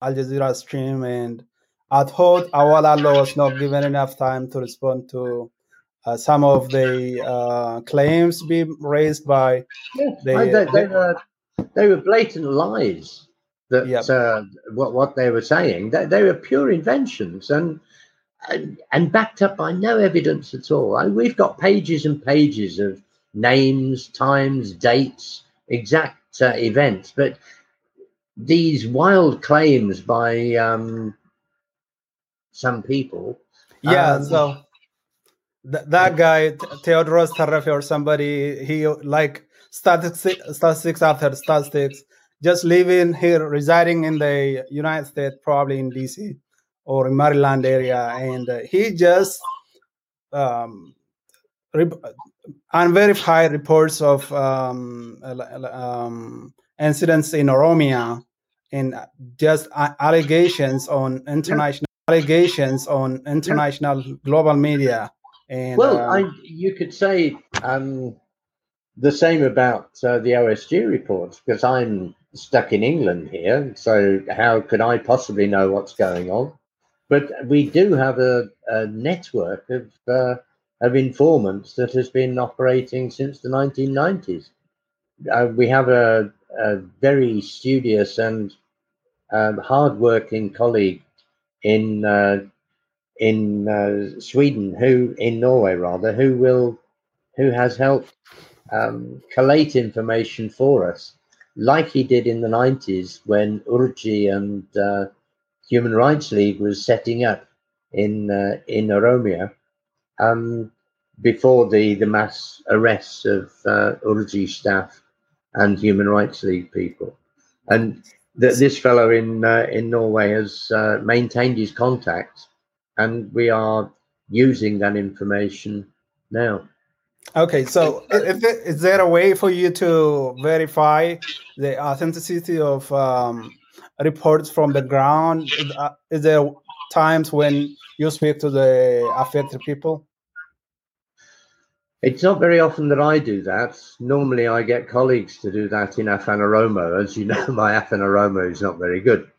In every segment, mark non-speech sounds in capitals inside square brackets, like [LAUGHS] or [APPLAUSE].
Al Jazeera stream, and I thought Awol Allo was not given enough time to respond to uh, some of the uh, claims being raised by yeah, the, they, they, were they were blatant lies that yep. uh, what what they were saying they, they were pure inventions and, and, and backed up by no evidence at all I, we've got pages and pages of names times dates exact uh, events but these wild claims by um, some people. Yeah um, so th- that guy Theodoros Tarafi or somebody he like statistics statistics after statistics just living here, residing in the United States, probably in DC or in Maryland area, and uh, he just um, unverified reports of um, um, incidents in Oromia and just allegations on international allegations on international global media. And well, uh, I, you could say um, the same about uh, the OSG reports because I'm stuck in England here, so how could I possibly know what's going on? But we do have a, a network of uh, of informants that has been operating since the 1990s. Uh, we have a, very studious and um, hardworking colleague in uh, in uh, Sweden, who in Norway rather, who will who has helped um, collate information for us like he did in the 90s when Urji and uh, Human Rights League was setting up in uh, in Oromia um, before the, the mass arrests of uh, Urji staff and Human Rights League people. And th- this fellow in uh, in Norway has uh, maintained his contacts, and we are using that information now. Okay, so if it, is there a way for you to verify the authenticity of um, reports from the ground? Is, uh, is, there times when you speak to the affected people? It's not very often that I do that. Normally, I get colleagues to do that in Afan Oromo. As you know, [LAUGHS] my Afan Oromo is not very good,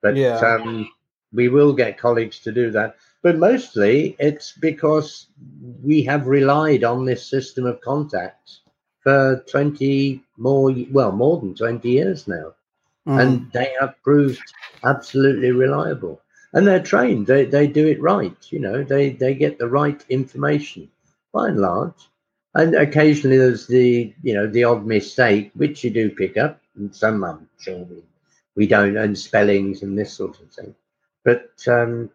but yeah. um, we will get colleagues to do that. But mostly it's because we have relied on this system of contacts for 20 more, well, more than 20 years now. Mm. And they have proved absolutely reliable. And they're trained, they, they do it right. You know, they, they get the right information by and large. And occasionally there's the, you know, the odd mistake, which you do pick up. And some I'm sure we, we don't, and spellings and this sort of thing. But um,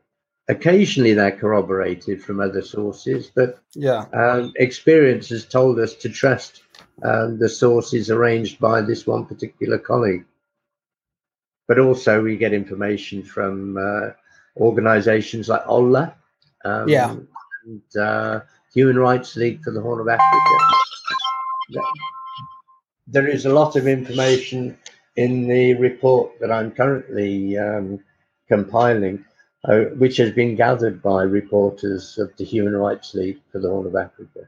occasionally they're corroborated from other sources, but yeah, um, experience has told us to trust um, the sources arranged by this one particular colleague. But also, we get information from uh, organizations like OLLA, um, yeah, and uh, Human Rights League for the Horn of Africa. There is a lot of information in the report that I'm currently um, compiling uh, which has been gathered by reporters of the Human Rights League for the Horn of Africa.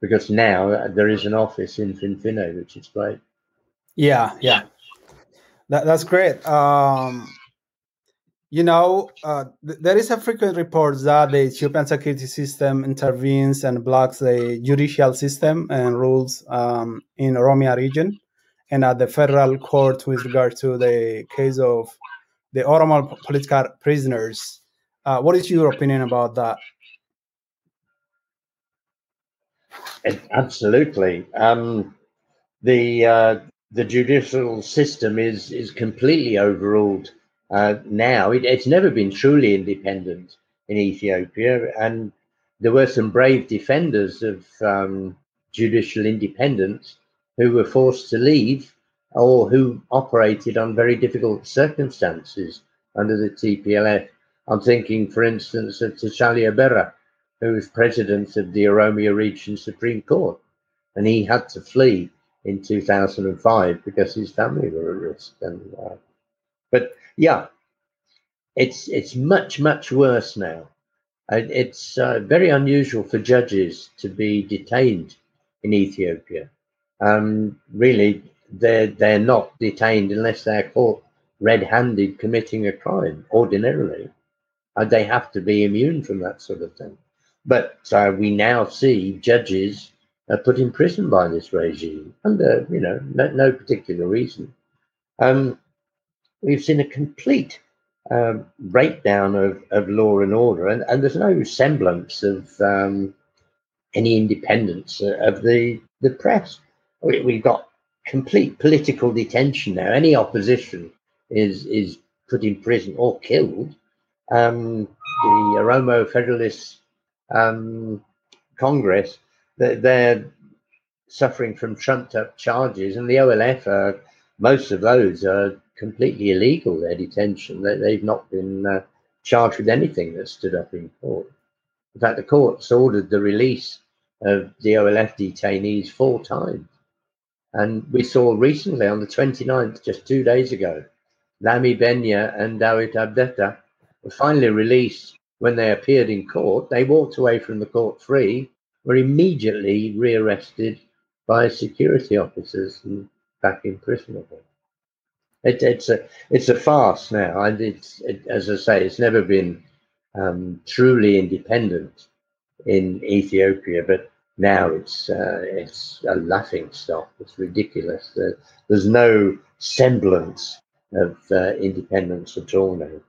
Because now uh, there is an office in Finfinne, which is great. Yeah, yeah, that, that's great. Um, you know, uh, th- there is a frequent report that the Ethiopian security system intervenes and blocks the judicial system and rules um, in Oromia region and at the federal court with regard to the case of the Oromo political prisoners. Uh, what is your opinion about that? Absolutely. Um, the uh, the judicial system is is completely overruled uh, now. It, it's never been truly independent in Ethiopia, and there were some brave defenders of um, judicial independence who were forced to leave or who operated on very difficult circumstances under the TPLF. I'm thinking, for instance, of Teshale Aberra, who was president of the Oromia Region Supreme Court, and he had to flee in 2005 because his family were at risk. And uh, but yeah, it's it's much much worse now. It's uh, very unusual for judges to be detained in Ethiopia. Um, really, they're they're not detained unless they're caught red-handed committing a crime ordinarily. And they have to be immune from that sort of thing. But uh, we now see judges uh, put in prison by this regime under, you know, no, no particular reason. Um, we've seen a complete um, breakdown of, of law and order, and, and there's no semblance of um, any independence of the, the press. We, we've got complete political detention now. Any opposition is is put in prison or killed. Um, the Oromo Federalist um, Congress, they're, they're, suffering from trumped up charges, and the OLF are most of those are completely illegal. Their detention, they, have not been uh, charged with anything that stood up in court. In fact, the courts ordered the release of the OLF detainees four times. And we saw recently on the 29th, just two days ago, Lemi Begna and Dawit Abdetta were finally released when they appeared in court. They walked away from the court free, were immediately rearrested by security officers and back in prison. It, it's a it's a farce now, and it's it, as I say, it's never been um, truly independent in Ethiopia, but now it's uh, it's a laughing stock. It's ridiculous. there's no semblance of uh, independence at all now.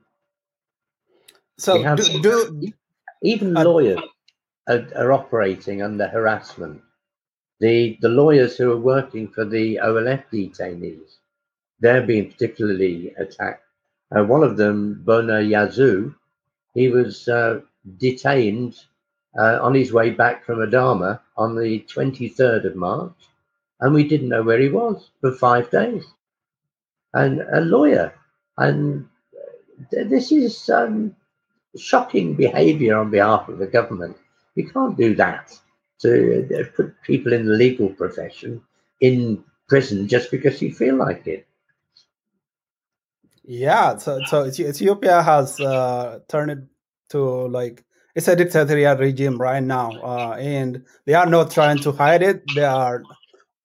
So, do, do, even uh, lawyers are, are, operating under harassment. The the lawyers who are working for the OLF detainees, they're being particularly attacked. Uh, one of them, Bona Yazoo, he was uh, detained uh, on his way back from Adama on the 23rd of March, and we didn't know where he was for five days. And a lawyer, and this is um, shocking behaviour on behalf of the government. You can't do that to uh, put people in the legal profession in prison just because you feel like it. Yeah, so so Ethiopia has uh, turned to like it's a dictatorial regime right now, uh, and they are not trying to hide it. They are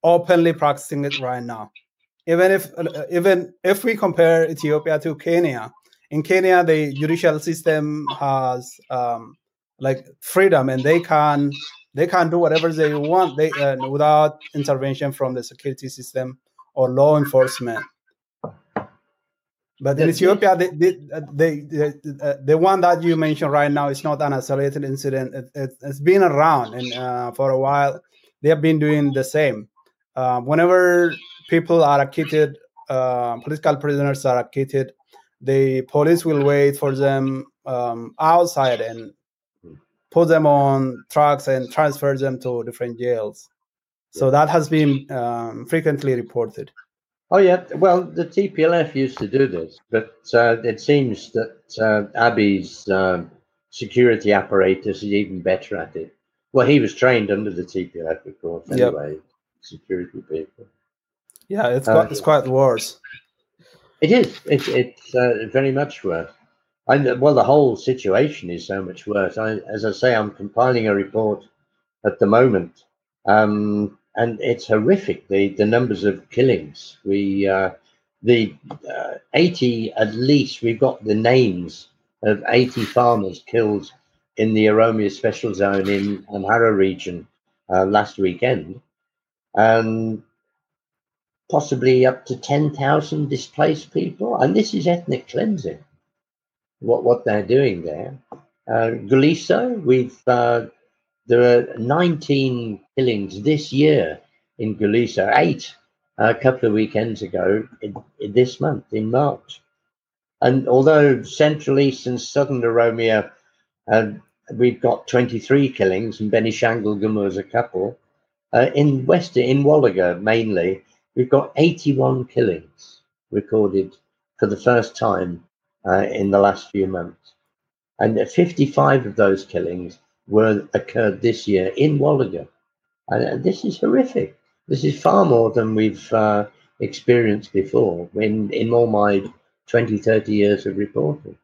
openly practicing it right now. Even if uh, even if we compare Ethiopia to Kenya, in Kenya the judicial system has um, like freedom, and they can they can do whatever they want they uh, without intervention from the security system or law enforcement. But in Ethiopia, the the, the, the, one that you mentioned right now is not an isolated incident. It, it, has been around, and uh, for a while, they have been doing the same. Uh, whenever people are acquitted, uh, political prisoners are acquitted, the police will wait for them um, outside and put them on trucks and transfer them to different jails. So that has been um, frequently reported. Oh yeah, well the TPLF used to do this, but uh, it seems that uh, Abiy's um, security apparatus is even better at it. Well, he was trained under the TPLF, of course. Anyway, yep. security people. Yeah, it's uh, quite, it's quite worse. It is. It's it's uh, very much worse. And well, the whole situation is so much worse. I, as I say, I'm compiling a report at the moment. Um, and it's horrific the the numbers of killings. We uh, the uh, 80 at least we've got the names of 80 farmers killed in the Oromia Special Zone in Amhara region uh, last weekend, and possibly up to 10,000 displaced people. And this is ethnic cleansing. What what they're doing there. Uh, Guliso, we've uh, there are 19 killings this year in Guliso, eight a couple of weekends ago in, in this month, in March. And although Central East and Southern Oromia, uh, we've got 23 killings, and Benishangul Gumuz a couple, uh, in West, in Wollega mainly, we've got 81 killings recorded for the first time uh, in the last few months. And 55 of those killings were occurred this year in Wollega. And this is horrific. This is far more than we've uh, experienced before in, in all my 20, 30 years of reporting.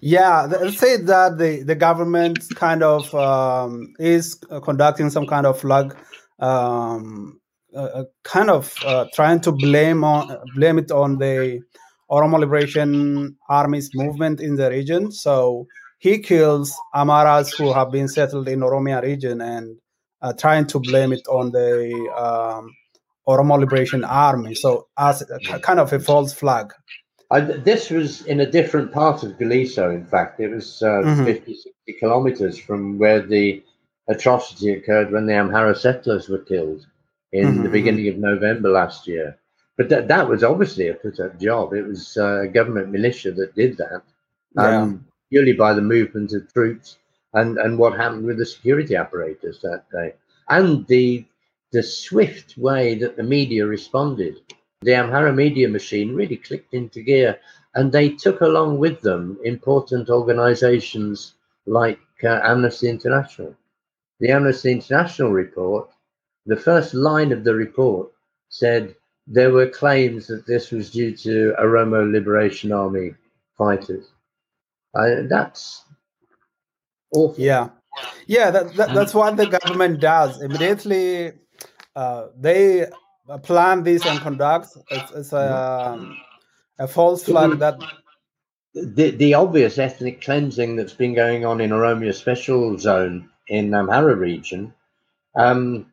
Yeah, let's say that the, the government kind of um, is conducting some kind of flag, um, uh, kind of uh, trying to blame on blame it on the Oromo Liberation Army's movement in the region. So he kills Amaras who have been settled in Oromia region and uh, trying to blame it on the um, Oromo Liberation Army. So as a, kind of a false flag. I, this was in a different part of Guliso, in fact. It was uh, mm-hmm. 50, 60 kilometers from where the atrocity occurred when the Amhara settlers were killed in mm-hmm. the beginning of November last year. But that, that was obviously a put up job. It was uh, a government militia that did that, yeah. um, purely by the movement of troops and, and what happened with the security apparatus that day. And the, the swift way that the media responded. The Amhara media machine really clicked into gear and they took along with them important organizations like uh, Amnesty International the Amnesty International report, the first line of the report said there were claims that this was due to Oromo Liberation Army fighters. Uh, that's awful. Yeah, yeah, that, that, that's what the government does. Immediately, uh, they plan this and conduct. It's, it's a, a false flag that the, the obvious ethnic cleansing that's been going on in Oromia Special Zone in Amhara region, um,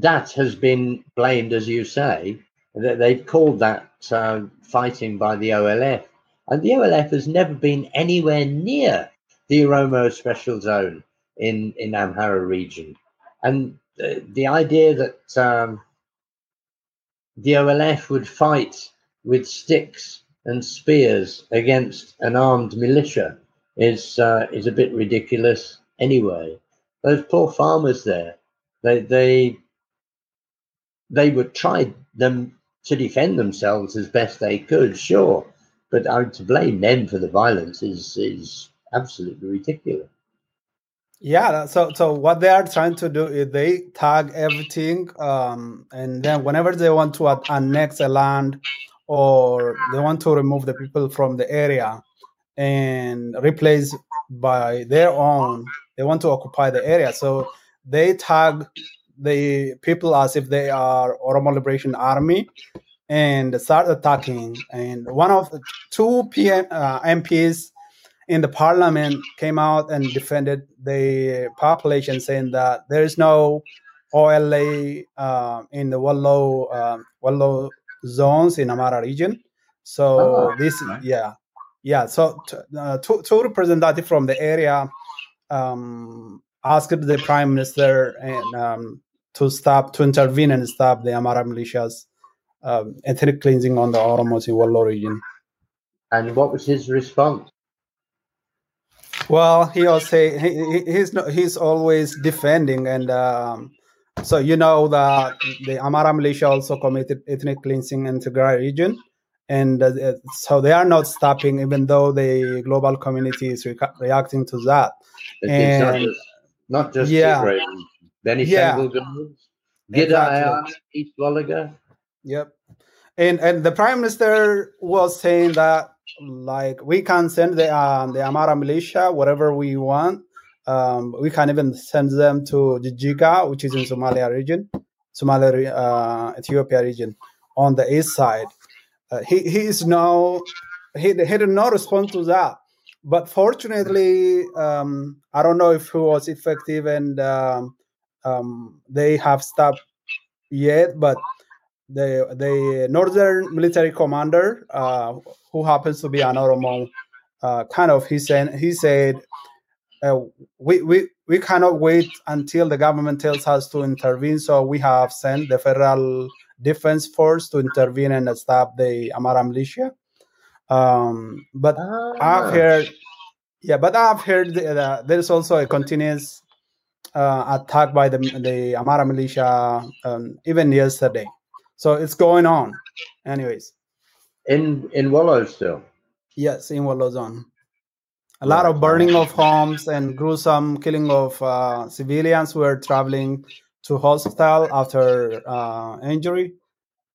that has been blamed, as you say, that they've called that uh, fighting by the OLF. And the OLF has never been anywhere near the Oromo special zone in, in Amhara region. And the, idea that um, the OLF would fight with sticks and spears against an armed militia is uh, is a bit ridiculous anyway. Those poor farmers there, they they they would try them to defend themselves as best they could, sure, but uh, to blame them for the violence is is absolutely ridiculous. Yeah, so so what they are trying to do is they tag everything, um, and then whenever they want to annex a land or they want to remove the people from the area and replace by their own they want to occupy the area. So they tag the people as if they are Oromo Liberation Army and start attacking. And one of the two PM, uh, MPs in the parliament came out and defended the population, saying that there is no OLA uh, in the Wallo uh, Wallo zones in Amara region. So oh, this, nice. yeah, yeah. So t- uh, two, two representatives from the area um, asked the prime minister and um, to stop to intervene and stop the Amara militias um, ethnic cleansing on the Oromos Wallo region. And what was his response? Well, he also he, he's he's always defending, and um, so you know that the Amara militia also committed ethnic cleansing in Tigray region, and uh, so they are not stopping, even though the global community is re- reacting to that and not just, not just yeah, Tigray, Benishangul yeah, exactly. East Walaga. Yep, and and the prime minister was saying that like we can send the um, the Amara militia whatever we want. Um, we can even send them to Jijiga, which is in Somalia region, Somalia, uh, Ethiopia region, on the east side. Uh, he he is no he, he did not respond to that but fortunately, um, I don't know if he was effective and um, um, they have stopped yet. But the the northern military commander, uh, who happens to be an Oromo, uh, kind of he said he said uh, we we we cannot wait until the government tells us to intervene. So we have sent the federal defense force to intervene and stop the Amara militia. Um, but ah. I've heard, yeah, but I've heard that there's also a continuous uh, attack by the the Amara militia um, even yesterday. So it's going on, anyways. In in Wallo still. Yes, in Wallo zone. A lot of burning of homes and gruesome killing of uh, civilians who are traveling to hospital after uh, injury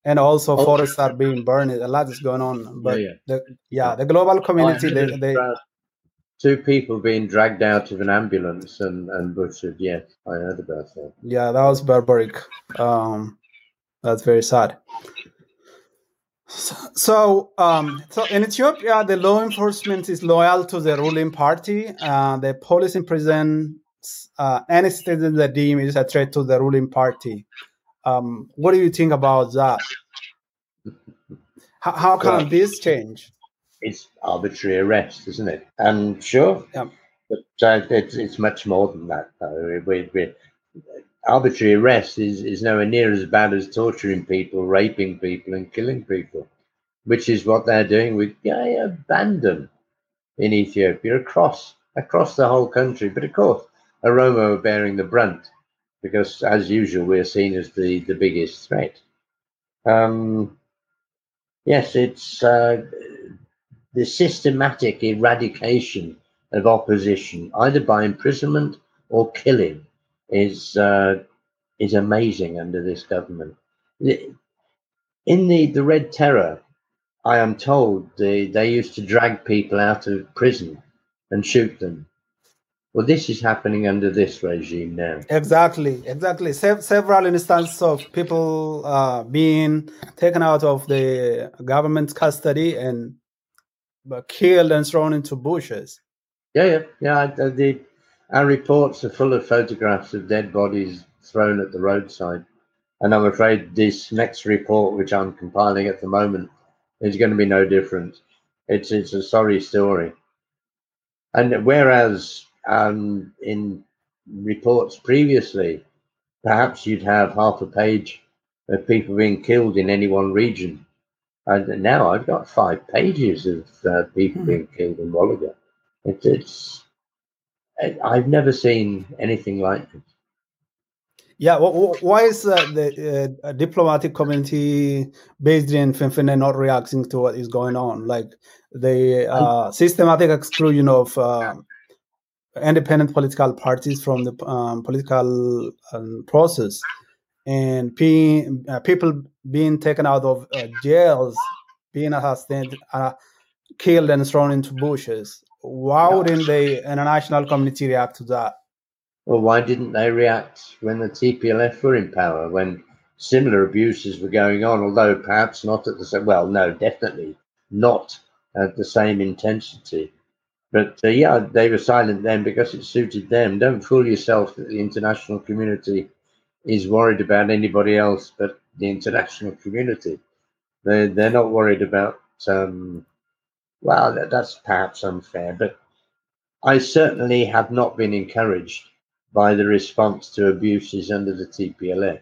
and also oh. forests are being burned. A lot is going on, but yeah, yeah. The, yeah, the global community oh, they, they two people being dragged out of an ambulance and, and butchered. Yes, I heard about that. Yeah, that was barbaric. Um, that's very sad. So, so, um, so in Ethiopia, the law enforcement is loyal to the ruling party. Uh, the police imprison uh, any citizen that deem is a threat to the ruling party. Um, what do you think about that? How, how can this change? It's arbitrary arrest, isn't it? And sure, yeah. but uh, it's, it's much more than that. Though. We, we, arbitrary arrest is, is nowhere near as bad as torturing people, raping people, and killing people, which is what they're doing with yeah, abandon in Ethiopia across across the whole country. But of course, Oromo are bearing the brunt because, as usual, we're seen as the, the biggest threat. Um, yes, it's uh, the systematic eradication of opposition, either by imprisonment or killing, is uh, is amazing under this government. In the, the Red Terror, I am told they, they used to drag people out of prison and shoot them well, this is happening under this regime now. Exactly, exactly. Se- several instances of people uh, being taken out of the government custody and killed and thrown into bushes. Yeah, yeah, yeah. The, our reports are full of photographs of dead bodies thrown at the roadside. And I'm afraid this next report, which I'm compiling at the moment, is going to be no different. It's it's a sorry story. And whereas um, in reports previously, perhaps you'd have half a page of people being killed in any one region. And now I've got five pages of uh, people hmm. being killed in Wollo. It, it's I've never seen anything like it. Yeah, why is uh, the uh, diplomatic community based in Finland not reacting to what is going on? Like the uh, systematic exclusion of uh, independent political parties from the um, political um, process and uh, people being taken out of uh, jails, being assassinated, uh, killed, and thrown into bushes. Why wouldn't the international community react to that? Well, why didn't they react when the TPLF were in power, when similar abuses were going on, although perhaps not at the same, well, no, definitely not at the same intensity. But uh, yeah, they were silent then because it suited them. Don't fool yourself that the international community is worried about anybody else but the international community. They're, they're not worried about, um, well, that, that's perhaps unfair, but I certainly have not been encouraged by the response to abuses under the TPLF.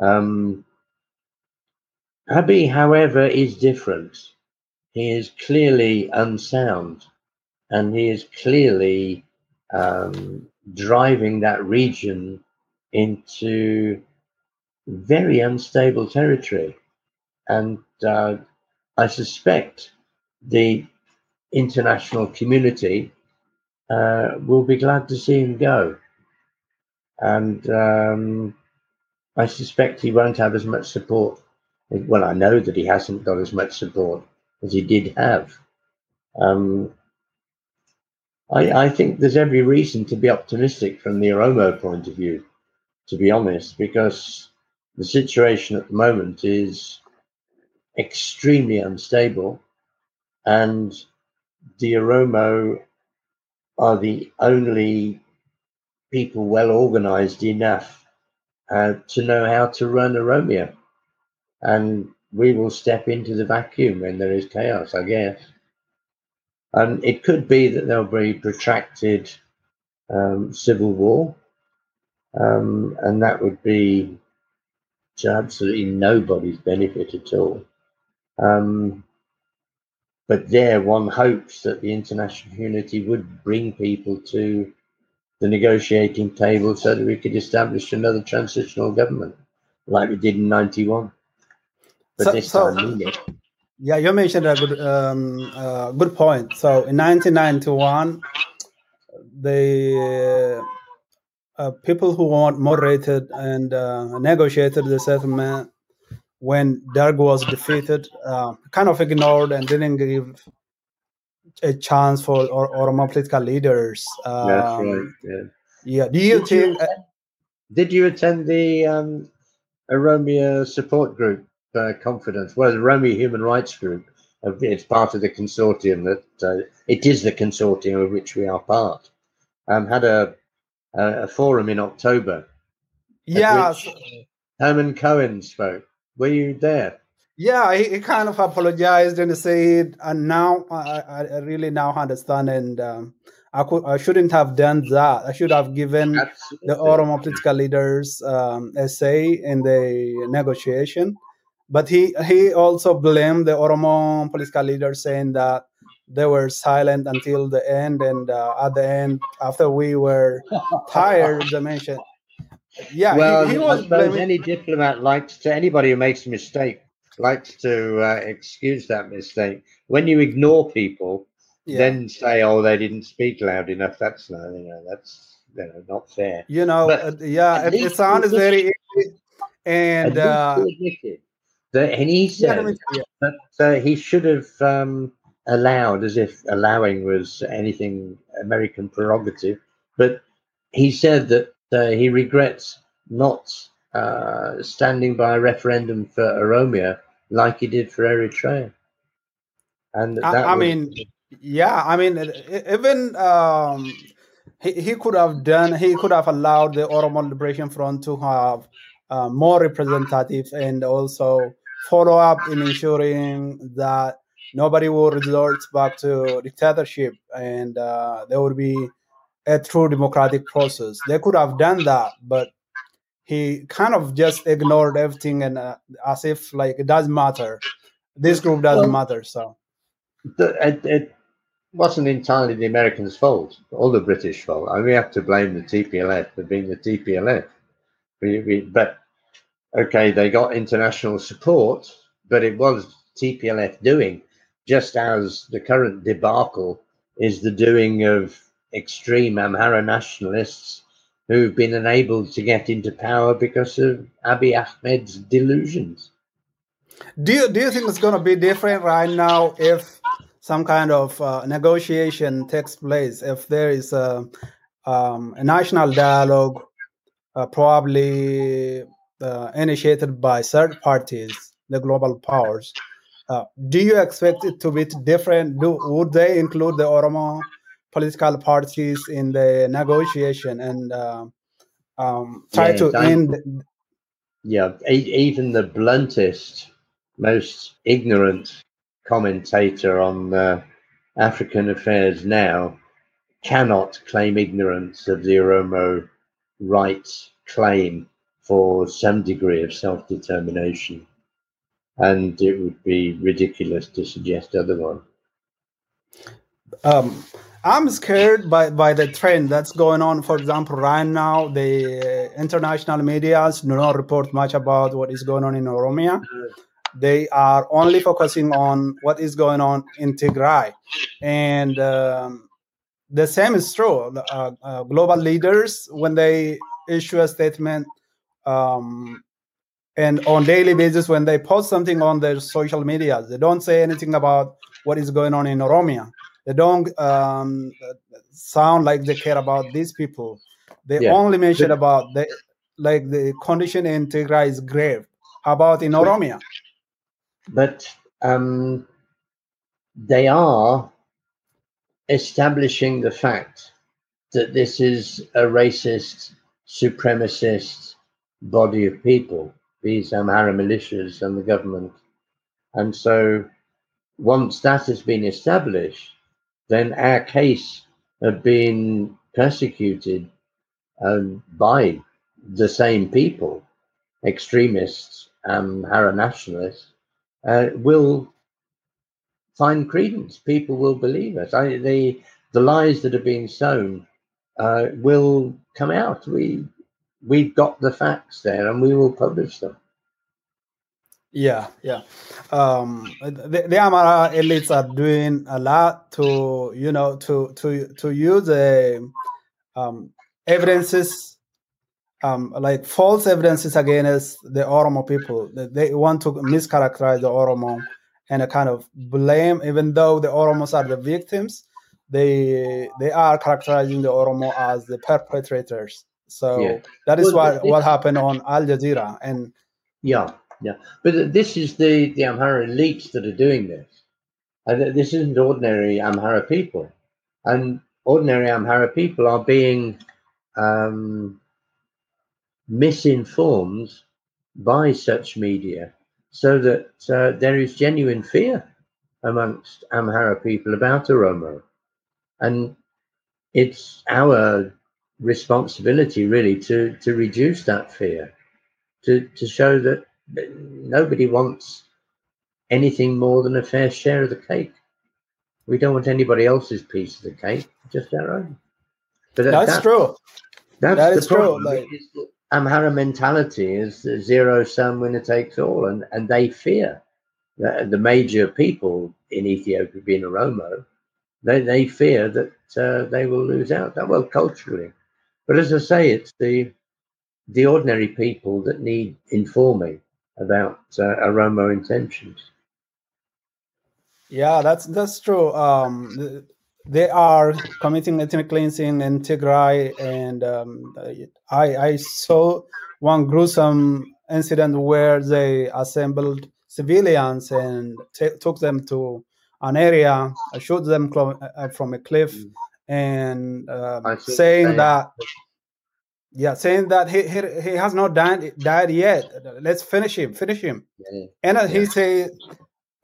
Um, Abiy, however, is different. He is clearly unsound and he is clearly um, driving that region into very unstable territory. And uh, I suspect the international community uh, will be glad to see him go. And um, I suspect he won't have as much support. Well, I know that he hasn't got as much support as he did have. Um, I, I think there's every reason to be optimistic from the Oromo point of view, to be honest, because the situation at the moment is extremely unstable, and the Oromo are the only people well organized enough uh, to know how to run Oromia. And we will step into the vacuum when there is chaos, I guess. And it could be that there'll be protracted um, civil war, um, and that would be to absolutely nobody's benefit at all. Um, but there, one hopes that the international community would bring people to the negotiating table so that we could establish another transitional government like we did in 91. But so, this time, so, yeah, you mentioned a good um, uh, good point. So in 1991, the uh, people who want moderated and uh, negotiated the settlement when Derg was defeated uh, kind of ignored and didn't give a chance for or, or more political leaders. Um, That's right. Yeah. Yeah. Do you did think? You, did you attend the um, Oromia support group uh, confidence. Well, the Roma Human Rights Group, it's part of the consortium that uh, it is the consortium of which we are part. Um, had a, a, a forum in October. Yeah, Herman Cohen spoke. Were you there? Yeah, he, he, kind of apologized and said, and now I, I really now understand, and um, I could I shouldn't have done that. I should have given Absolutely. the Oromo political leaders um, a say in the negotiation. But he he also blamed the Oromo political leaders, saying that they were silent until the end, and uh, at the end, after we were [LAUGHS] tired, they mentioned. Yeah, well, he, he was I suppose blaming, any diplomat likes to anybody who makes a mistake likes to uh, excuse that mistake. When you ignore people, yeah. then say, "Oh, they didn't speak loud enough." That's not, you know, that's you know, not fair. You know, uh, yeah, it, it sounds very. And uh, that, and he said yeah, that uh, he should have um, allowed, as if allowing was anything American prerogative, but he said that uh, he regrets not uh, standing by a referendum for Oromia like he did for Eritrea. And I, I was, mean, yeah, I mean, even um, he, he could have done, he could have allowed the Oromo Liberation Front to have uh, more representative and also follow up in ensuring that nobody will resort back to dictatorship and uh, there would be a true democratic process. They could have done that, but he kind of just ignored everything and uh, as if like it doesn't matter. This group doesn't well, matter so. the, it, it, wasn't entirely the americans fault or the british fault. I mean, we have to blame the tplf for being the tplf we, we, but okay they got international support but it was tplf doing just as the current debacle is the doing of extreme amhara nationalists who've been enabled to get into power because of Abiy Ahmed's delusions. Do you, do you think it's going to be different right now if some kind of uh, negotiation takes place? If there is a, um, a national dialogue, uh, probably uh, initiated by third parties, the global powers, uh, do you expect it to be different? Do, would they include the Oromo political parties in the negotiation and uh, um, try yeah, to end. Yeah, even the bluntest, most ignorant commentator on uh, African affairs now cannot claim ignorance of the Oromo rights claim for some degree of self determination. And it would be ridiculous to suggest otherwise. Um, I'm scared by, by the trend that's going on. For example, right now, the international media do not report much about what is going on in Oromia. They are only focusing on what is going on in Tigray. And um, the same is true. Uh, uh, global leaders, when they issue a statement, um, and on daily basis, when they post something on their social media, they don't say anything about what is going on in Oromia they don't um, sound like they care about these people. They yeah. only mention about the like the condition in Tigray is grave. How about in Oromia? But um, they are establishing the fact that this is a racist, supremacist body of people, these Amhara militias and the government. And so once that has been established, then our case of being persecuted um, by the same people, extremists, um, Hara nationalists, uh, will find credence. People will believe us. I, the the lies that are being sown uh, will come out. We we've got the facts there, and we will publish them. Yeah, yeah. Um, the, the Amara elites are doing a lot to, you know, to to to use the um, evidences, um, like false evidences against the Oromo people. They want to mischaracterize the Oromo and a kind of blame, even though the Oromos are the victims, they they are characterizing the Oromo as the perpetrators. So yeah. that is well, what what happened on Al Jazeera and yeah Yeah, but this is the the Amhara elites that are doing this. And this isn't ordinary Amhara people, and ordinary Amhara people are being um, misinformed by such media, so that uh, there is genuine fear amongst Amhara people about Oromo, and it's our responsibility really to to reduce that fear, to to show that nobody wants anything more than a fair share of the cake. We don't want anybody else's piece of the cake, just our own. But that's, that's true. That's that is true. Like, Amhara mentality is zero sum winner takes all, and, and they fear the, the major people in Ethiopia being Oromo. They, they fear that uh, they will lose out. Well, culturally, but as I say, it's the the ordinary people that need informing about uh, Oromo intentions. Yeah, that's that's true. Um, they are committing ethnic cleansing in Tigray, and um, I I saw one gruesome incident where they assembled civilians and took them to an area, shot them uh, from a cliff, mm. And uh, saying that yeah, saying that he, he, he has not died died yet. Let's finish him, finish him. Yeah. And yeah. he says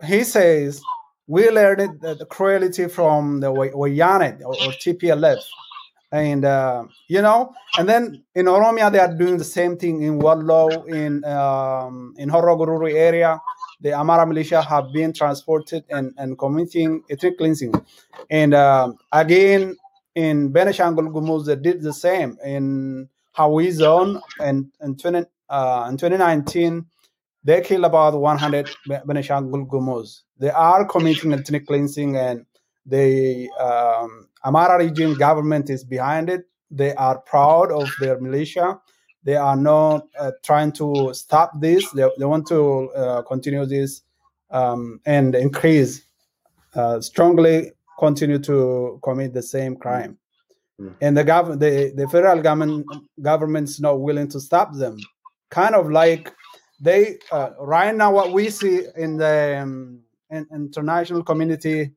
he says we learned the, the cruelty from the Wayane or, or TPLF. And uh, you know, and then in Oromia they are doing the same thing in Wallo, in um, in Horo Guduru area. The Amara militia have been transported and, and committing ethnic cleansing. And uh, again, in Benishangul Gumuz, they did the same. In Hawi zone and in, 20, uh, in 2019, they killed about 100 Benishangul Gumuz. They are committing ethnic cleansing and the um, Amara region government is behind it. They are proud of their militia. They are not uh, trying to stop this. They, they want to uh, continue this um, and increase, uh, strongly continue to commit the same crime. Mm. And the government, the, the federal government, government's not willing to stop them. Kind of like they uh, right now what we see in the um, in, international community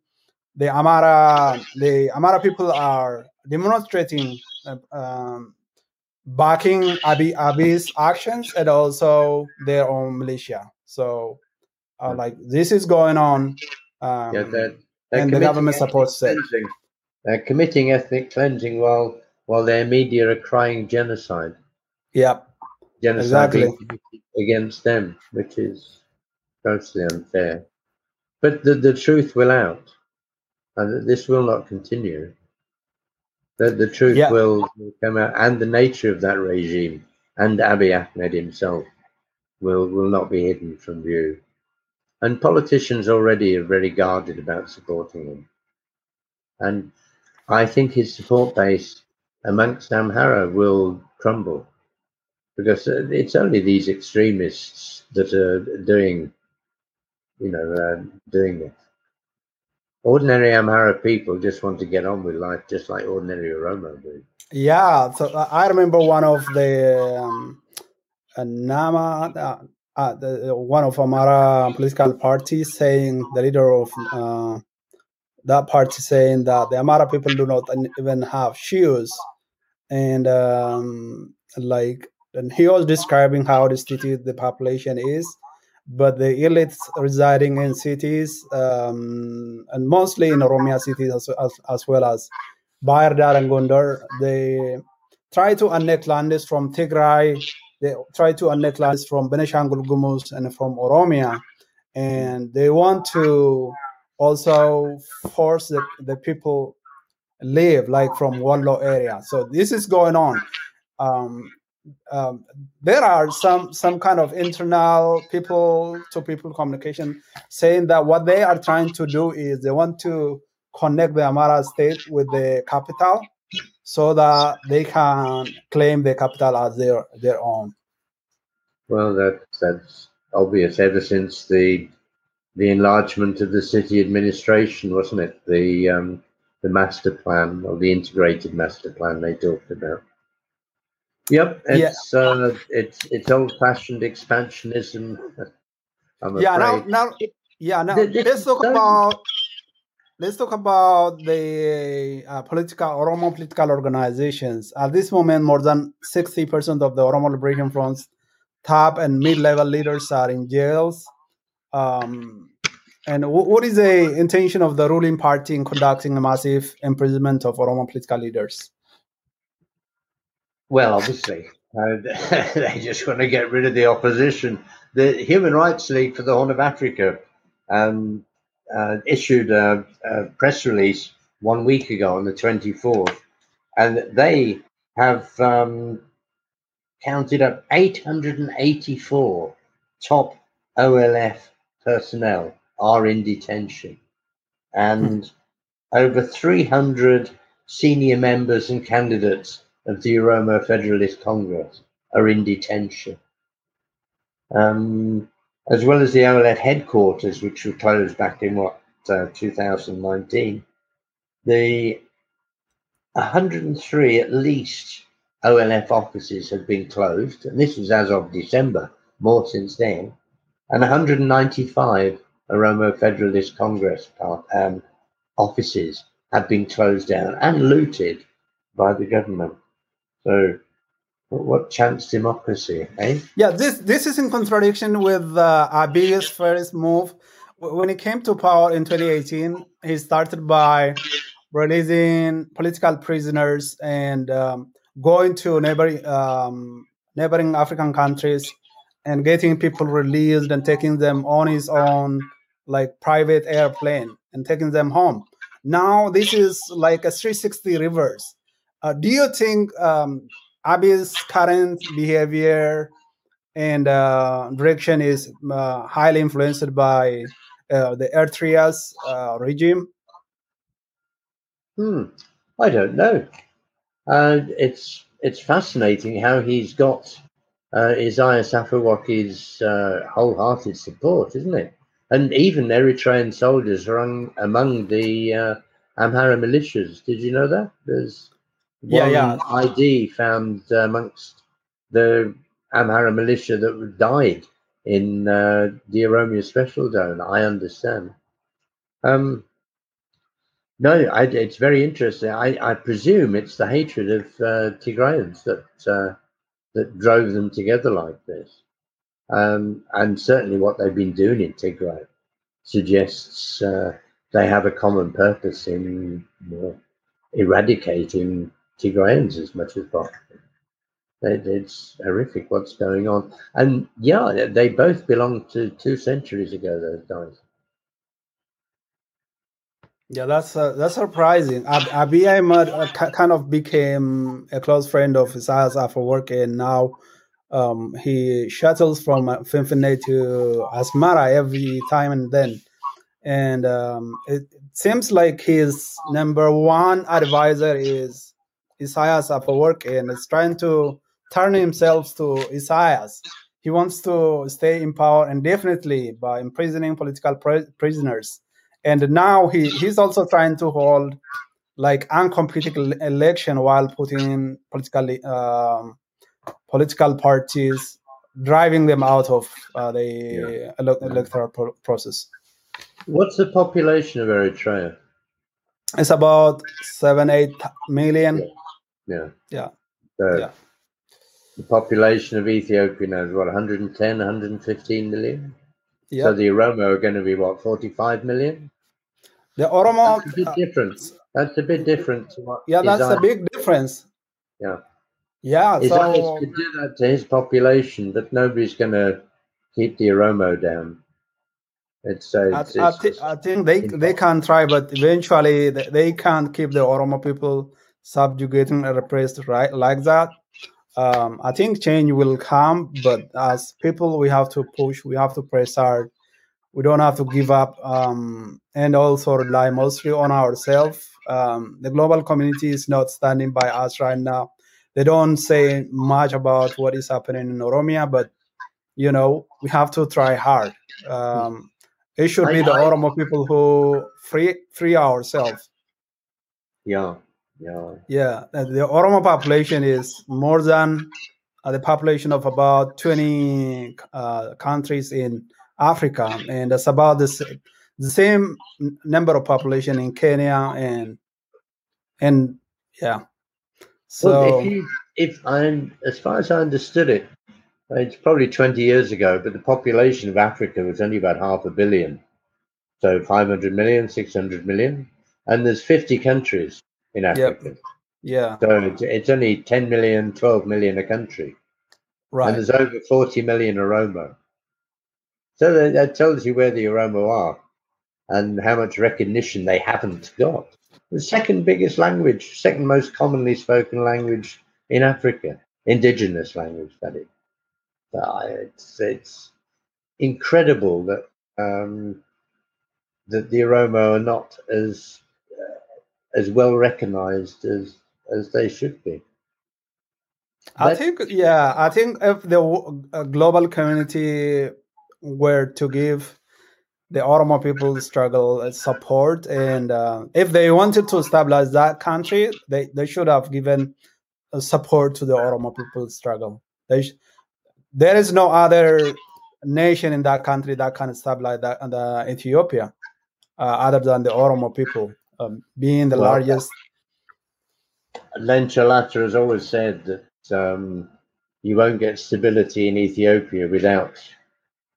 the amara the amara people are demonstrating uh, um, backing Abiy Abiy's actions and also their own militia so uh, like this is going on um, yeah, they're, they're and the government supports it they're committing ethnic cleansing while while their media are crying genocide yep genocide exactly. against them, which is grossly unfair. But the, the truth will out, and this will not continue. That the truth yeah. will, come out, and the nature of that regime and Abiy Ahmed himself will will not be hidden from view. And politicians already are very guarded about supporting him. And I think his support base amongst Amhara will crumble because it's only these extremists that are doing, you know, uh, doing this. Ordinary Amhara people just want to get on with life, just like ordinary Oromo do. Yeah, so uh, I remember one of the um, uh, Nama, uh, uh, the, one of Amara political parties saying the leader of uh, that party saying that the Amara people do not even have shoes, and um, like and he was describing how destitute the population is but the elites residing in cities um, and mostly in Oromia cities as, as, as well as Bahir Dar and Gondar, they try to annex lands from Tigray, they try to annex lands from Benishangul Gumuz and from Oromia, and they want to also force the, the people live like from Wallo area. So this is going on. Um, um, there are some some kind of internal people to people communication saying that what they are trying to do is they want to connect the Amara state with the capital so that they can claim the capital as their their own. Well, that that's obvious ever since the the enlargement of the city administration, wasn't it? The um, the master plan or the integrated master plan they talked about. Yep, it's yeah. uh, it's it's old-fashioned expansionism. I'm yeah, now, now, yeah, now let's talk about let's talk about the uh, political Oromo political organizations. At this moment, more than sixty percent of the Oromo Liberation Front's top and mid-level leaders are in jails. Um, and w- what is the intention of the ruling party in conducting a massive imprisonment of Oromo political leaders? Well, obviously, [LAUGHS] uh, [LAUGHS] they just want to get rid of the opposition. The Human Rights League for the Horn of Africa um, uh, issued a, a, press release one week ago on the 24th, and they have um, counted up 884 top OLF personnel are in detention, and over 300 senior members and candidates of the Oromo Federalist Congress are in detention. Um, as well as the OLF headquarters, which were closed back in what, uh, 2019, the 103 at least OLF offices have been closed, and this was as of December, more since then, and 195 Oromo Federalist Congress um, offices have been closed down and looted by the government. So, what chance democracy, eh? Yeah, this this is in contradiction with uh, Abiy's first move. When he came to power in 2018, he started by releasing political prisoners and um, going to neighboring um, neighboring African countries and getting people released and taking them on his own like private airplane and taking them home. Now this is like a 360 reverse. Uh, do you think um, Abiy's current behavior and uh, direction is uh, highly influenced by uh, the Eritrea's uh, regime? Hmm, I don't know. Uh, it's it's fascinating how he's got uh, Isaias Afewerki's wholehearted support, isn't it? And even Eritrean soldiers are on, among the Amhara militias. Did you know that? There's yeah, yeah. ID found amongst the Amhara militia that died in uh, the Oromia Special Zone. I understand. Um, no, I, it's very interesting. I, I, presume it's the hatred of uh, Tigrayans that uh, that drove them together like this, um, and certainly what they've been doing in Tigray suggests uh, they have a common purpose in eradicating Tigrayans as much as possible. it's horrific what's going on. And yeah, they both belong to two centuries ago, those guys. Yeah, that's uh, that's surprising. Ab- Abiy Ahmed uh, kind of became a close friend of Isaias Afewerki, and now um, he shuttles from uh, Finfinne to Asmara every time and then. And um, it seems like his number one advisor is Isaias Afewerki and is trying to turn himself to Isaias. He wants to stay in power indefinitely by imprisoning political prisoners. And now he, he's also trying to hold like uncompetitive election while putting political um, political parties driving them out of uh, the yeah. ele- electoral pro- process. What's the population of Eritrea? It's about seven, eight million. Yeah. Yeah. Yeah. So yeah. The population of Ethiopia now is what 110, 115 million. Yeah. So the Oromo are going to be what 45 million. The Oromo that's a bit uh, different. That's a bit different to what. Yeah, that's a big difference. Yeah. Yeah. Isaias so could do that to his population, but nobody's going to keep the Oromo down. It's, uh, it's, I, I, th- I, think they they can try, but eventually they, they can't keep the Oromo people subjugating and repressed right like that um, i think change will come but as people we have to push we have to press hard. We don't have to give up um, and also rely mostly on ourselves. Um, the global community is not standing by us right now. They don't say much about what is happening in oromia but you know we have to try hard. Um, it should be the oromo people who free free ourselves. Yeah Yeah. Yeah, the Oromo population is more than uh, the population of about 20 uh, countries in Africa, and it's about the, the same number of population in Kenya and and yeah. So well, if you, if I, as far as I understood it, it's probably 20 years ago, but the population of Africa was only about half a billion. So 500 million, 600 million. And there's 50 countries in Africa. Yep. Yeah. So it's, it's only 10 million, 12 million a country. Right. And there's over 40 million Oromo. So that, that tells you where the Oromo are and how much recognition they haven't got. The second biggest language, second most commonly spoken language in Africa, indigenous language, that is. It's, it's incredible that um, that the Oromo are not as as well recognized as as they should be. I think, yeah, I think if the global community were to give the Oromo people struggle support, and uh, if they wanted to stabilize that country, they, they should have given support to the Oromo people struggle. They sh- there is no other nation in that country that can stabilize that uh, Ethiopia, uh, other than the Oromo people um, being the well, largest. Leenco Lata has always said that um, you won't get stability in Ethiopia without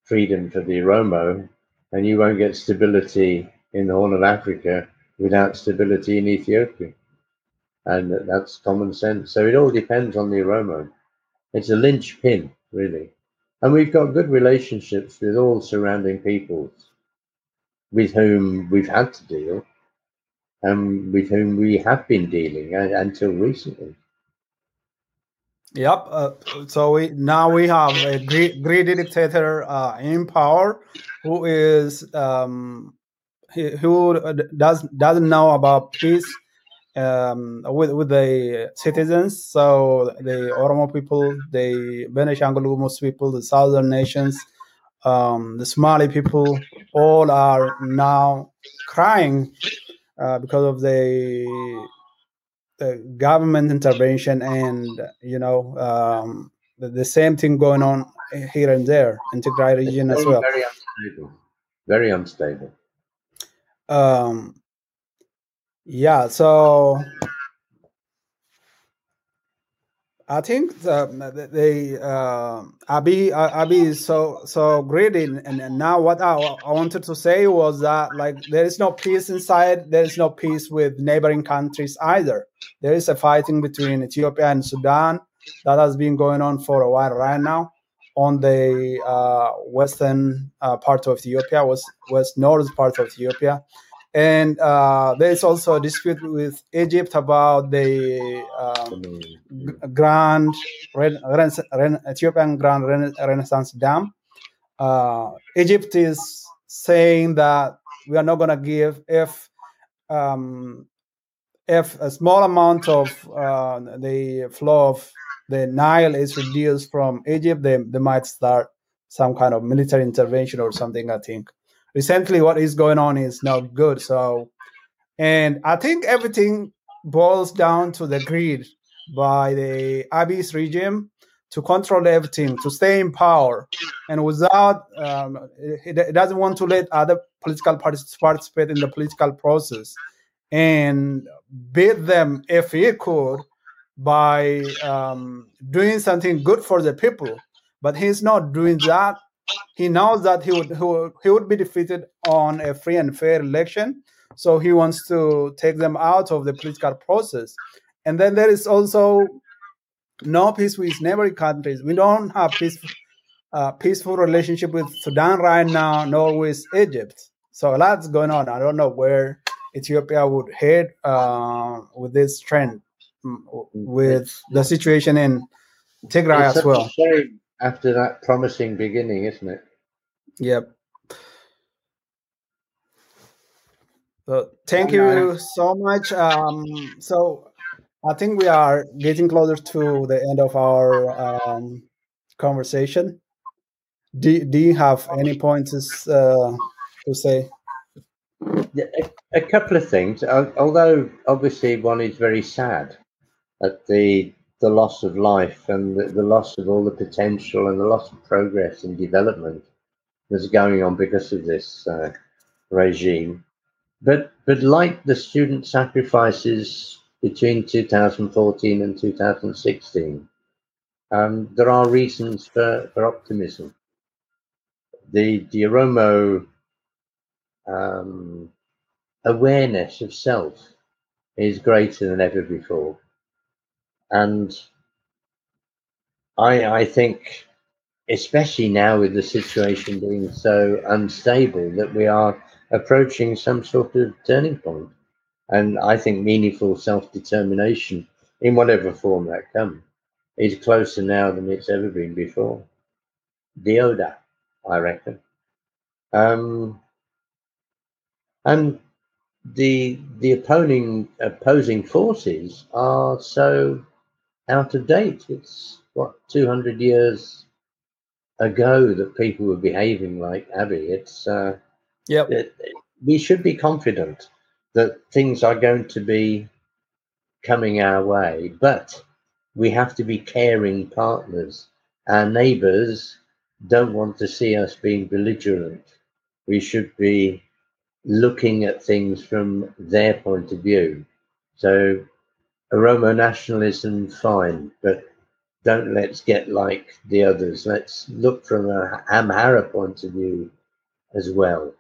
freedom for the Oromo, and you won't get stability in the Horn of Africa without stability in Ethiopia. And that's common sense. So it all depends on the Oromo. It's a linchpin, really. And we've got good relationships with all surrounding peoples with whom we've had to deal and with whom we have been dealing until recently. Yep. Uh, so we now we have a greedy, greedy dictator uh, in power who is um, who does doesn't know about peace um, with with the citizens. So the Oromo people, the Benishangul people, the southern nations, um, the Somali people, all are now crying uh, because of the the government intervention and you know um, the, the, same thing going on here and there in the Tigray region as well. Very unstable. Very unstable. Um, yeah, so I think the the uh, Abiy Abiy is so so and, and now. What I, I wanted to say was that like there is no peace inside. There is no peace with neighboring countries either. There is a fighting between Ethiopia and Sudan that has been going on for a while right now on the uh, western uh, part of Ethiopia west west north part of Ethiopia and uh, there's also a dispute with Egypt about the um, Grand Ren- Ren- Ethiopian Grand Ren- Renaissance Dam. Uh, Egypt is saying that we are not going to give if um, if a small amount of uh, the flow of the Nile is reduced from Egypt, they, they might start some kind of military intervention or something. I think recently what is going on is not good. So, and I think everything boils down to the greed by the Abiy's regime to control everything, to stay in power, and without um, it, it, doesn't want to let other political parties participate in the political process and beat them if he could by um, doing something good for the people. But he's not doing that he knows that he would, he would be defeated on a free and fair election. So he wants to take them out of the political process. And then there is also no peace with neighboring countries. We don't have peaceful uh, peaceful relationship with sudan right now nor with egypt. So a lot's going on. I don't know where ethiopia would head uh, with this trend mm, with the situation in tigray as well after that promising beginning, isn't it? Yep. So thank you so much. Um, so I think we are getting closer to the end of our um, conversation. Do, do you have any points uh, to say? Yeah, a couple of things. Although obviously one is very sad at the the loss of life and the, the loss of all the potential and the loss of progress and development that's going on because of this uh, regime. But but like the student sacrifices between 2014 and 2016, um, there are reasons for, for optimism. The the Oromo um, awareness of self is greater than ever before, and I I think, especially now with the situation being so unstable, that we are approaching some sort of turning point. and I think meaningful self determination in whatever form that comes is closer now than it's ever been before. Dioda, I reckon. Um, and the the opposing opposing forces are so out of date. It's what two hundred years ago that people were behaving like Abiy. It's uh, yeah. We should be confident that things are going to be coming our way, but we have to be caring partners. Our neighbors don't want to see us being belligerent. We should be looking at things from their point of view. So, Oromo nationalism, fine, but don't let's get like the others. Let's look from a Amhara point of view as well.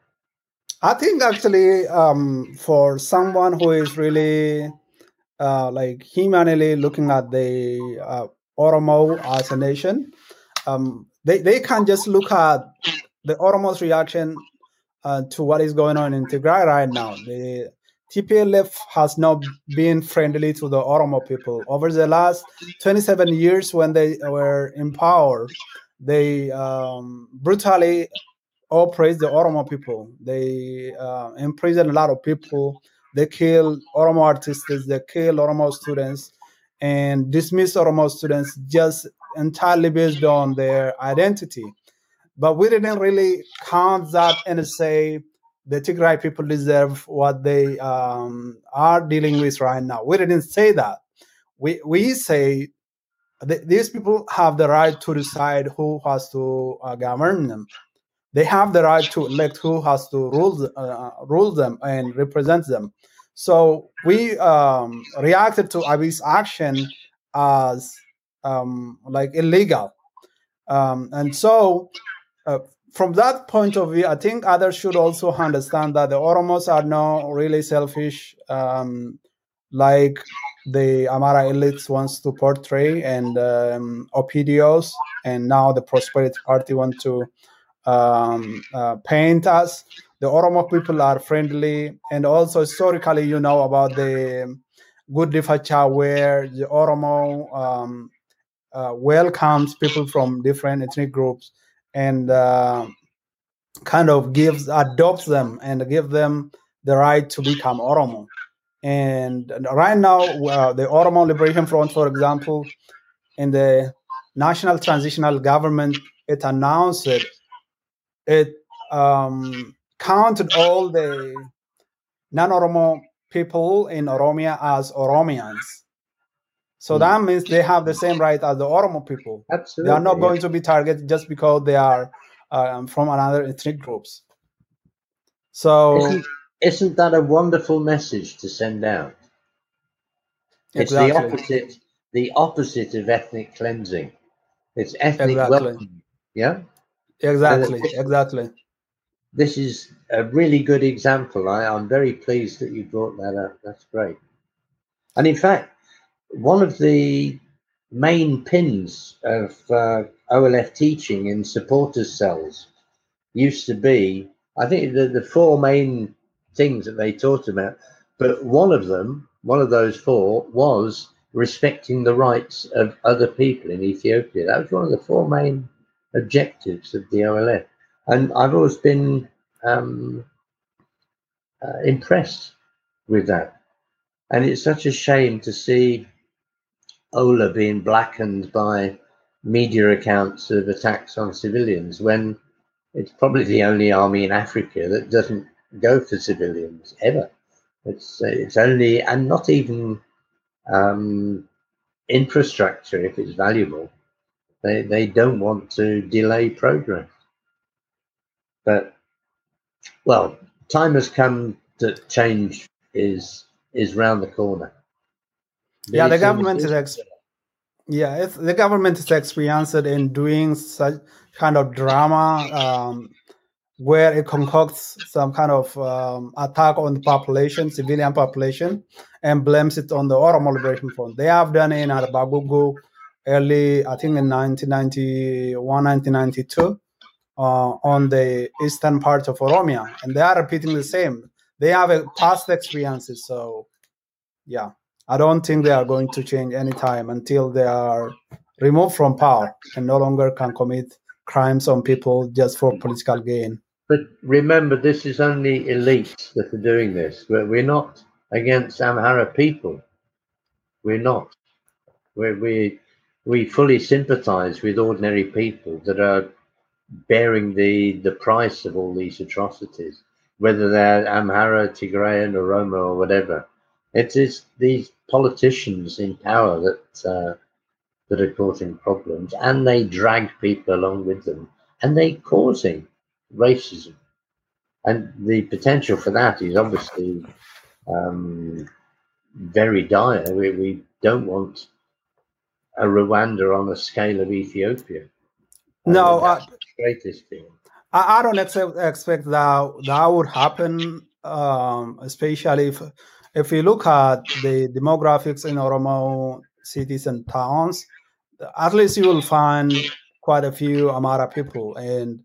I think actually, um, for someone who is really uh, like humanly looking at the uh, Oromo as a nation, um, they, they can just look at the Oromo's reaction uh, to what is going on in Tigray right now. TPLF has not been friendly to the Oromo people. Over the last 27 years, when they were in power, they um, brutally oppressed the Oromo people. They uh, imprisoned a lot of people they kill Oromo artists, they kill Oromo students, and dismiss Oromo students just entirely based on their identity. But we didn't really count that and say the Tigray people deserve what they um, are dealing with right now. We didn't say that. We we say th- these people have the right to decide who has to uh, govern them. They have the right to elect who has to rule uh, rule them and represent them. So we um, reacted to Abiy's action as um, like illegal, um, and so uh, from that point of view, I think others should also understand that the Oromos are not really selfish, um, like the Amara elites wants to portray, and um, Opidios, and now the Prosperity Party want to um, uh, paint us. The Oromo people are friendly, and also historically, you know about the Gudifacha, where the Oromo um, uh, welcomes people from different ethnic groups and uh, kind of gives adopts them and give them the right to become Oromo. And right now, uh, the Oromo Liberation Front, for example, in the National Transitional Government, it announced it. Um, counted all the non-Oromo people in Oromia as Oromians. So mm. that means they have the same right as the Oromo people. Absolutely. They are not going to be targeted just because they are um, from another ethnic groups. So isn't, isn't, that a wonderful message to send out? It's exactly. the opposite the opposite of ethnic cleansing. It's ethnic exactly. welcoming. Yeah? Exactly, exactly this is a really good example. I, am very pleased that you brought that up. That's great. And in fact, one of the main pins of uh, OLF teaching in supporters cells used to be, I think the, the four main things that they taught about, but one of them, one of those four was respecting the rights of other people in Ethiopia. That was one of the four main objectives of the OLF and I've always been um, uh, impressed with that. And it's such a shame to see OLA being blackened by media accounts of attacks on civilians when it's probably the only army in Africa that doesn't go for civilians ever. It's it's only and not even um, infrastructure if it's valuable. They they don't want to delay progress. But well, time has come that change is is round the corner. Yeah, the government is ex- yeah, the government is experienced in doing such kind of drama um, where it concocts some kind of um, attack on the population, civilian population, and blames it on the Oromo Liberation Front. They have done it in Bagugu early, I think in 1991, 1992, uh, on the eastern part of Oromia, and they are repeating the same. They have a past experiences, so yeah, I don't think they are going to change anytime until they are removed from power and no longer can commit crimes on people just for political gain. But remember, this is only elites that are doing this. We're, we're not against Amhara people. We're not. We're, we we fully sympathise with ordinary people that are bearing the the price of all these atrocities, whether they're Amhara, Tigrayan, or Roma, or whatever. It is these politicians in power that uh, that are causing problems, and they drag people along with them, and they causing racism. And the potential for that is obviously um, very dire. We, we don't want a Rwanda on the scale of Ethiopia. No, uh, greatest thing. I, I don't expect, expect that that would happen, um, especially if if you look at the demographics in Oromo cities and towns. At least you will find quite a few Amara people, and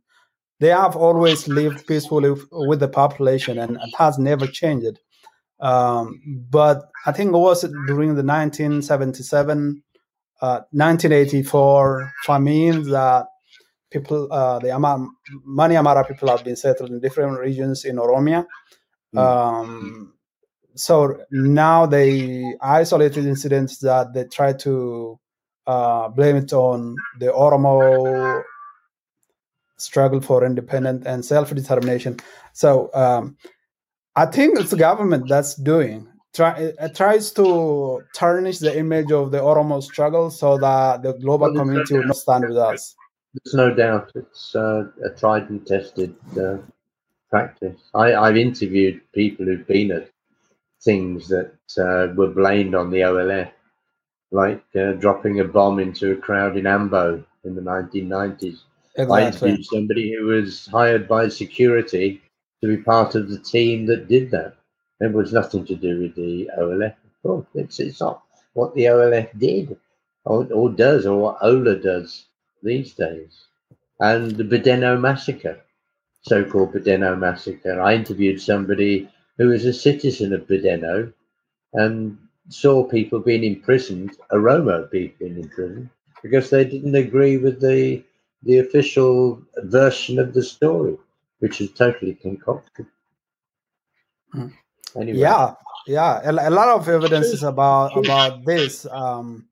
they have always lived peacefully with the population, and it has never changed. Um, but I think it was during the 1977, uh, 1984 famine that people, uh, the Amara, many Amara people have been settled in different regions in Oromia. Mm. Um, so now they isolated incidents that they try to uh, blame it on the Oromo struggle for independence and self-determination. So um, I think it's the government that's doing. Try, it tries to tarnish the image of the Oromo struggle so that the global well, community will not stand with us. There's no doubt it's uh, a tried and tested uh, practice. I, have interviewed people who've been at things that uh, were blamed on the OLF, like uh, dropping a bomb into a crowd in Ambo in the 1990s Exactly. I interviewed somebody who was hired by security to be part of the team that did that. It was nothing to do with the OLF. Well, it's, it's not what the OLF did or, or does or what OLA does these days. And the Badeno massacre, so called Badeno massacre. I interviewed somebody who was a citizen of Badeno and saw people being imprisoned, people being imprisoned, because they didn't agree with the the official version of the story, which is totally concocted. Hmm. Anyway. Yeah, yeah, a, a, lot of evidence is about about this. Um,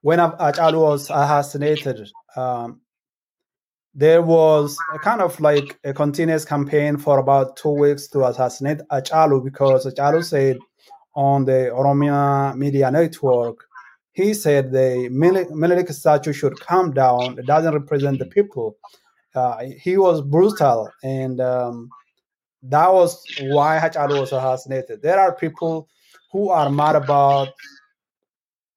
when Hachalu was assassinated, um, there was a kind of like a continuous campaign for about two weeks to assassinate Hachalu because Hachalu said on the Oromia media network he said the Menelik statue should come down. It doesn't represent the people. Uh, he was brutal, and um, that was why Hachalu was assassinated. There are people who are mad about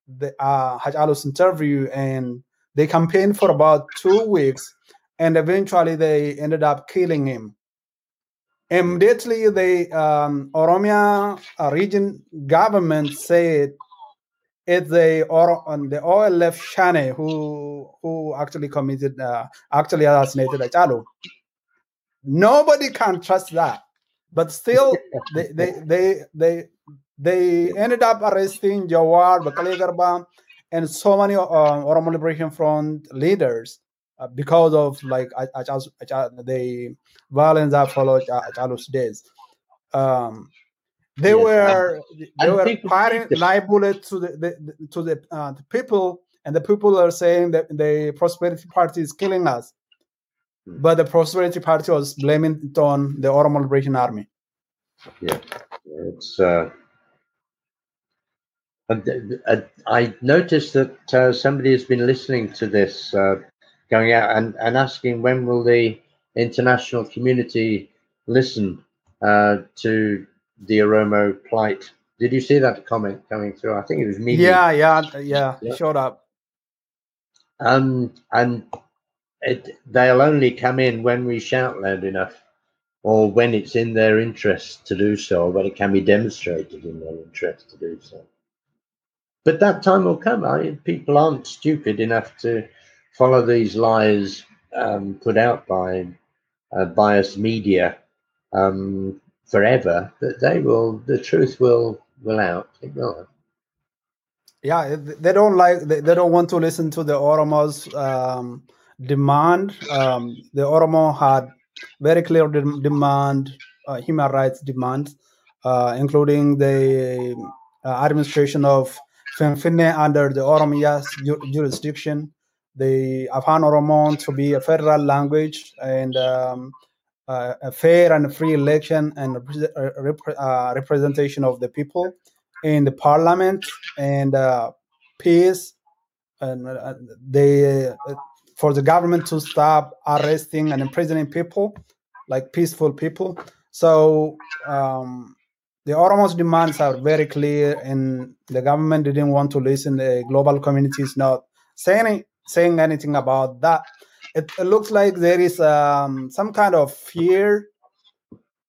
the uh, interview, and they campaigned for about two weeks, and eventually they ended up killing him. Immediately, the um, Oromia uh, region government said it's the or the OLF Shane who who actually committed uh, actually assassinated Hachalu. Nobody can trust that, but still they they they they they ended up arresting Jawar, Bekele and so many uh, Oromo Liberation Front leaders uh, because of like the violence that followed Hachalu's days. Um, they yes, were they were firing live bullets to the, the to the, uh, the, people, and the people are saying that the Prosperity Party is killing us, hmm. but the Prosperity Party was blaming it on the Oromo Liberation Army. Yeah, it's. Uh, I noticed that uh, somebody has been listening to this, uh, going out and, and asking when will the international community listen uh, to the Oromo plight. Did you see that comment coming through? I think it was me. Yeah, yeah, yeah, yeah. Showed up. Um, and it, they'll only come in when we shout loud enough or when it's in their interest to do so, or when it can be demonstrated in their interest to do so. But that time will come. I, people aren't stupid enough to follow these lies um, put out by uh, biased media um, forever. That they will, the truth will will out. It will. Yeah, they don't like. They, they don't want to listen to the Oromos um, demand. Um, the Oromo had very clear de- demand, uh, human rights demands, uh, including the uh, administration of Finfinne under the Oromiya's ju- jurisdiction, the Afan Oromo to be a federal language, and um, uh, a fair and free election and rep- uh, representation of the people in the parliament and uh, peace and uh, they for the government to stop arresting and imprisoning people, like peaceful people. So um, the Oromos demands are very clear, and the government didn't want to listen. The global community is not saying saying anything about that. It, it looks like there is um, some kind of fear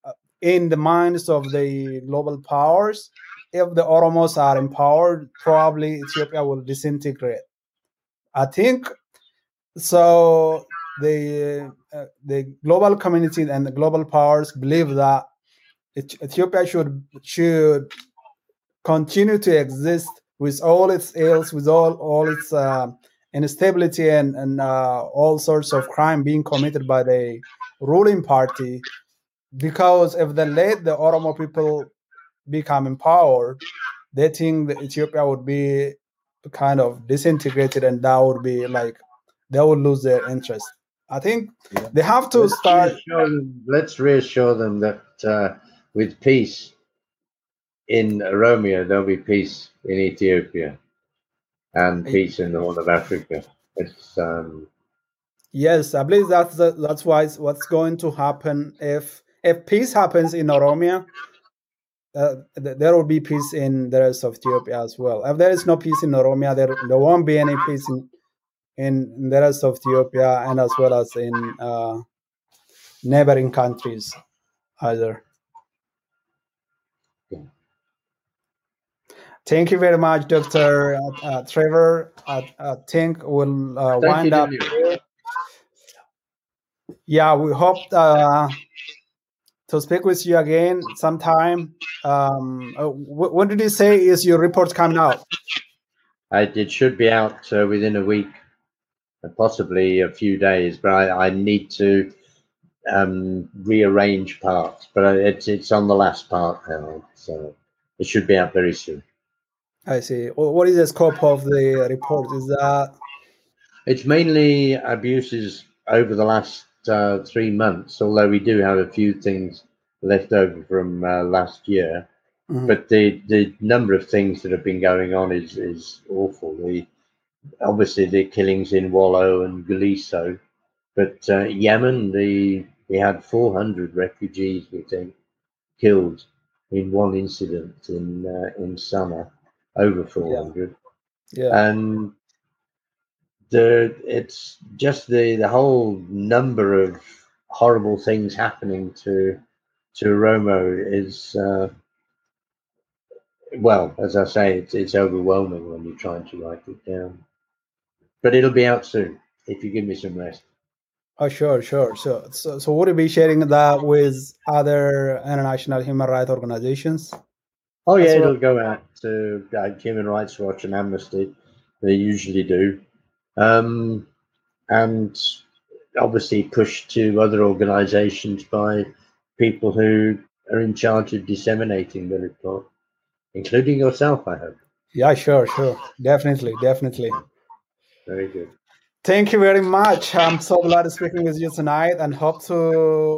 uh, in the minds of the global powers. If the Oromos are empowered, probably Ethiopia will disintegrate. I think so the uh, the global community and the global powers believe that Ethiopia should should continue to exist with all its ills, with all all its uh, instability and and uh, all sorts of crime being committed by the ruling party, because if they let the Oromo people become empowered, they think that Ethiopia would be kind of disintegrated, and that would be like they will lose their interest. I think yeah. they have to let's start. Reassure them, let's reassure them that uh, with peace in Oromia, there'll be peace in Ethiopia and peace in the Horn of Africa. It's um, yes, I believe that's the, that's why what's going to happen if if peace happens in Oromia. Uh, there will be peace in the rest of Ethiopia as well. If there is no peace in Oromia, there, there won't be any peace in in, in the rest of Ethiopia and as well as in uh, neighboring countries either. Thank you very much, Dr. Uh, uh, Trevor. I, I, think we'll uh, wind up. Here. Yeah, we hope uh, to speak with you again sometime. Um, uh, when did you say is your report coming out? it should be out uh, within a week possibly a few days, but I, I need to um, rearrange parts. But it's it's on the last part now, so it should be out very soon. I see. What is the scope of the report? Is that it's mainly abuses over the last uh, three months, although we do have a few things left over from uh, last year. Mm-hmm. But the, the number of things that have been going on is, is awful. The obviously the killings in Wollo and Guliso, but uh, Yemen, the we had 400 refugees, we think, killed in one incident in uh, in summer, over 400. Yeah. yeah. And the it's just the the whole number of horrible things happening to to Oromo is uh, well, as I say, it's, it's overwhelming when you're trying to write it down but it'll be out soon if you give me some rest. Oh, sure, sure. So, so, so would you be sharing that with other international human rights organizations? Oh, yeah, it'll go out to uh, Human Rights Watch and Amnesty. They usually do. Um, and obviously pushed to other organizations by people who are in charge of disseminating the report, including yourself, I hope. Yeah, sure, sure. Definitely, definitely. Very good. Thank you very much. I'm so glad to speaking with you tonight and hope to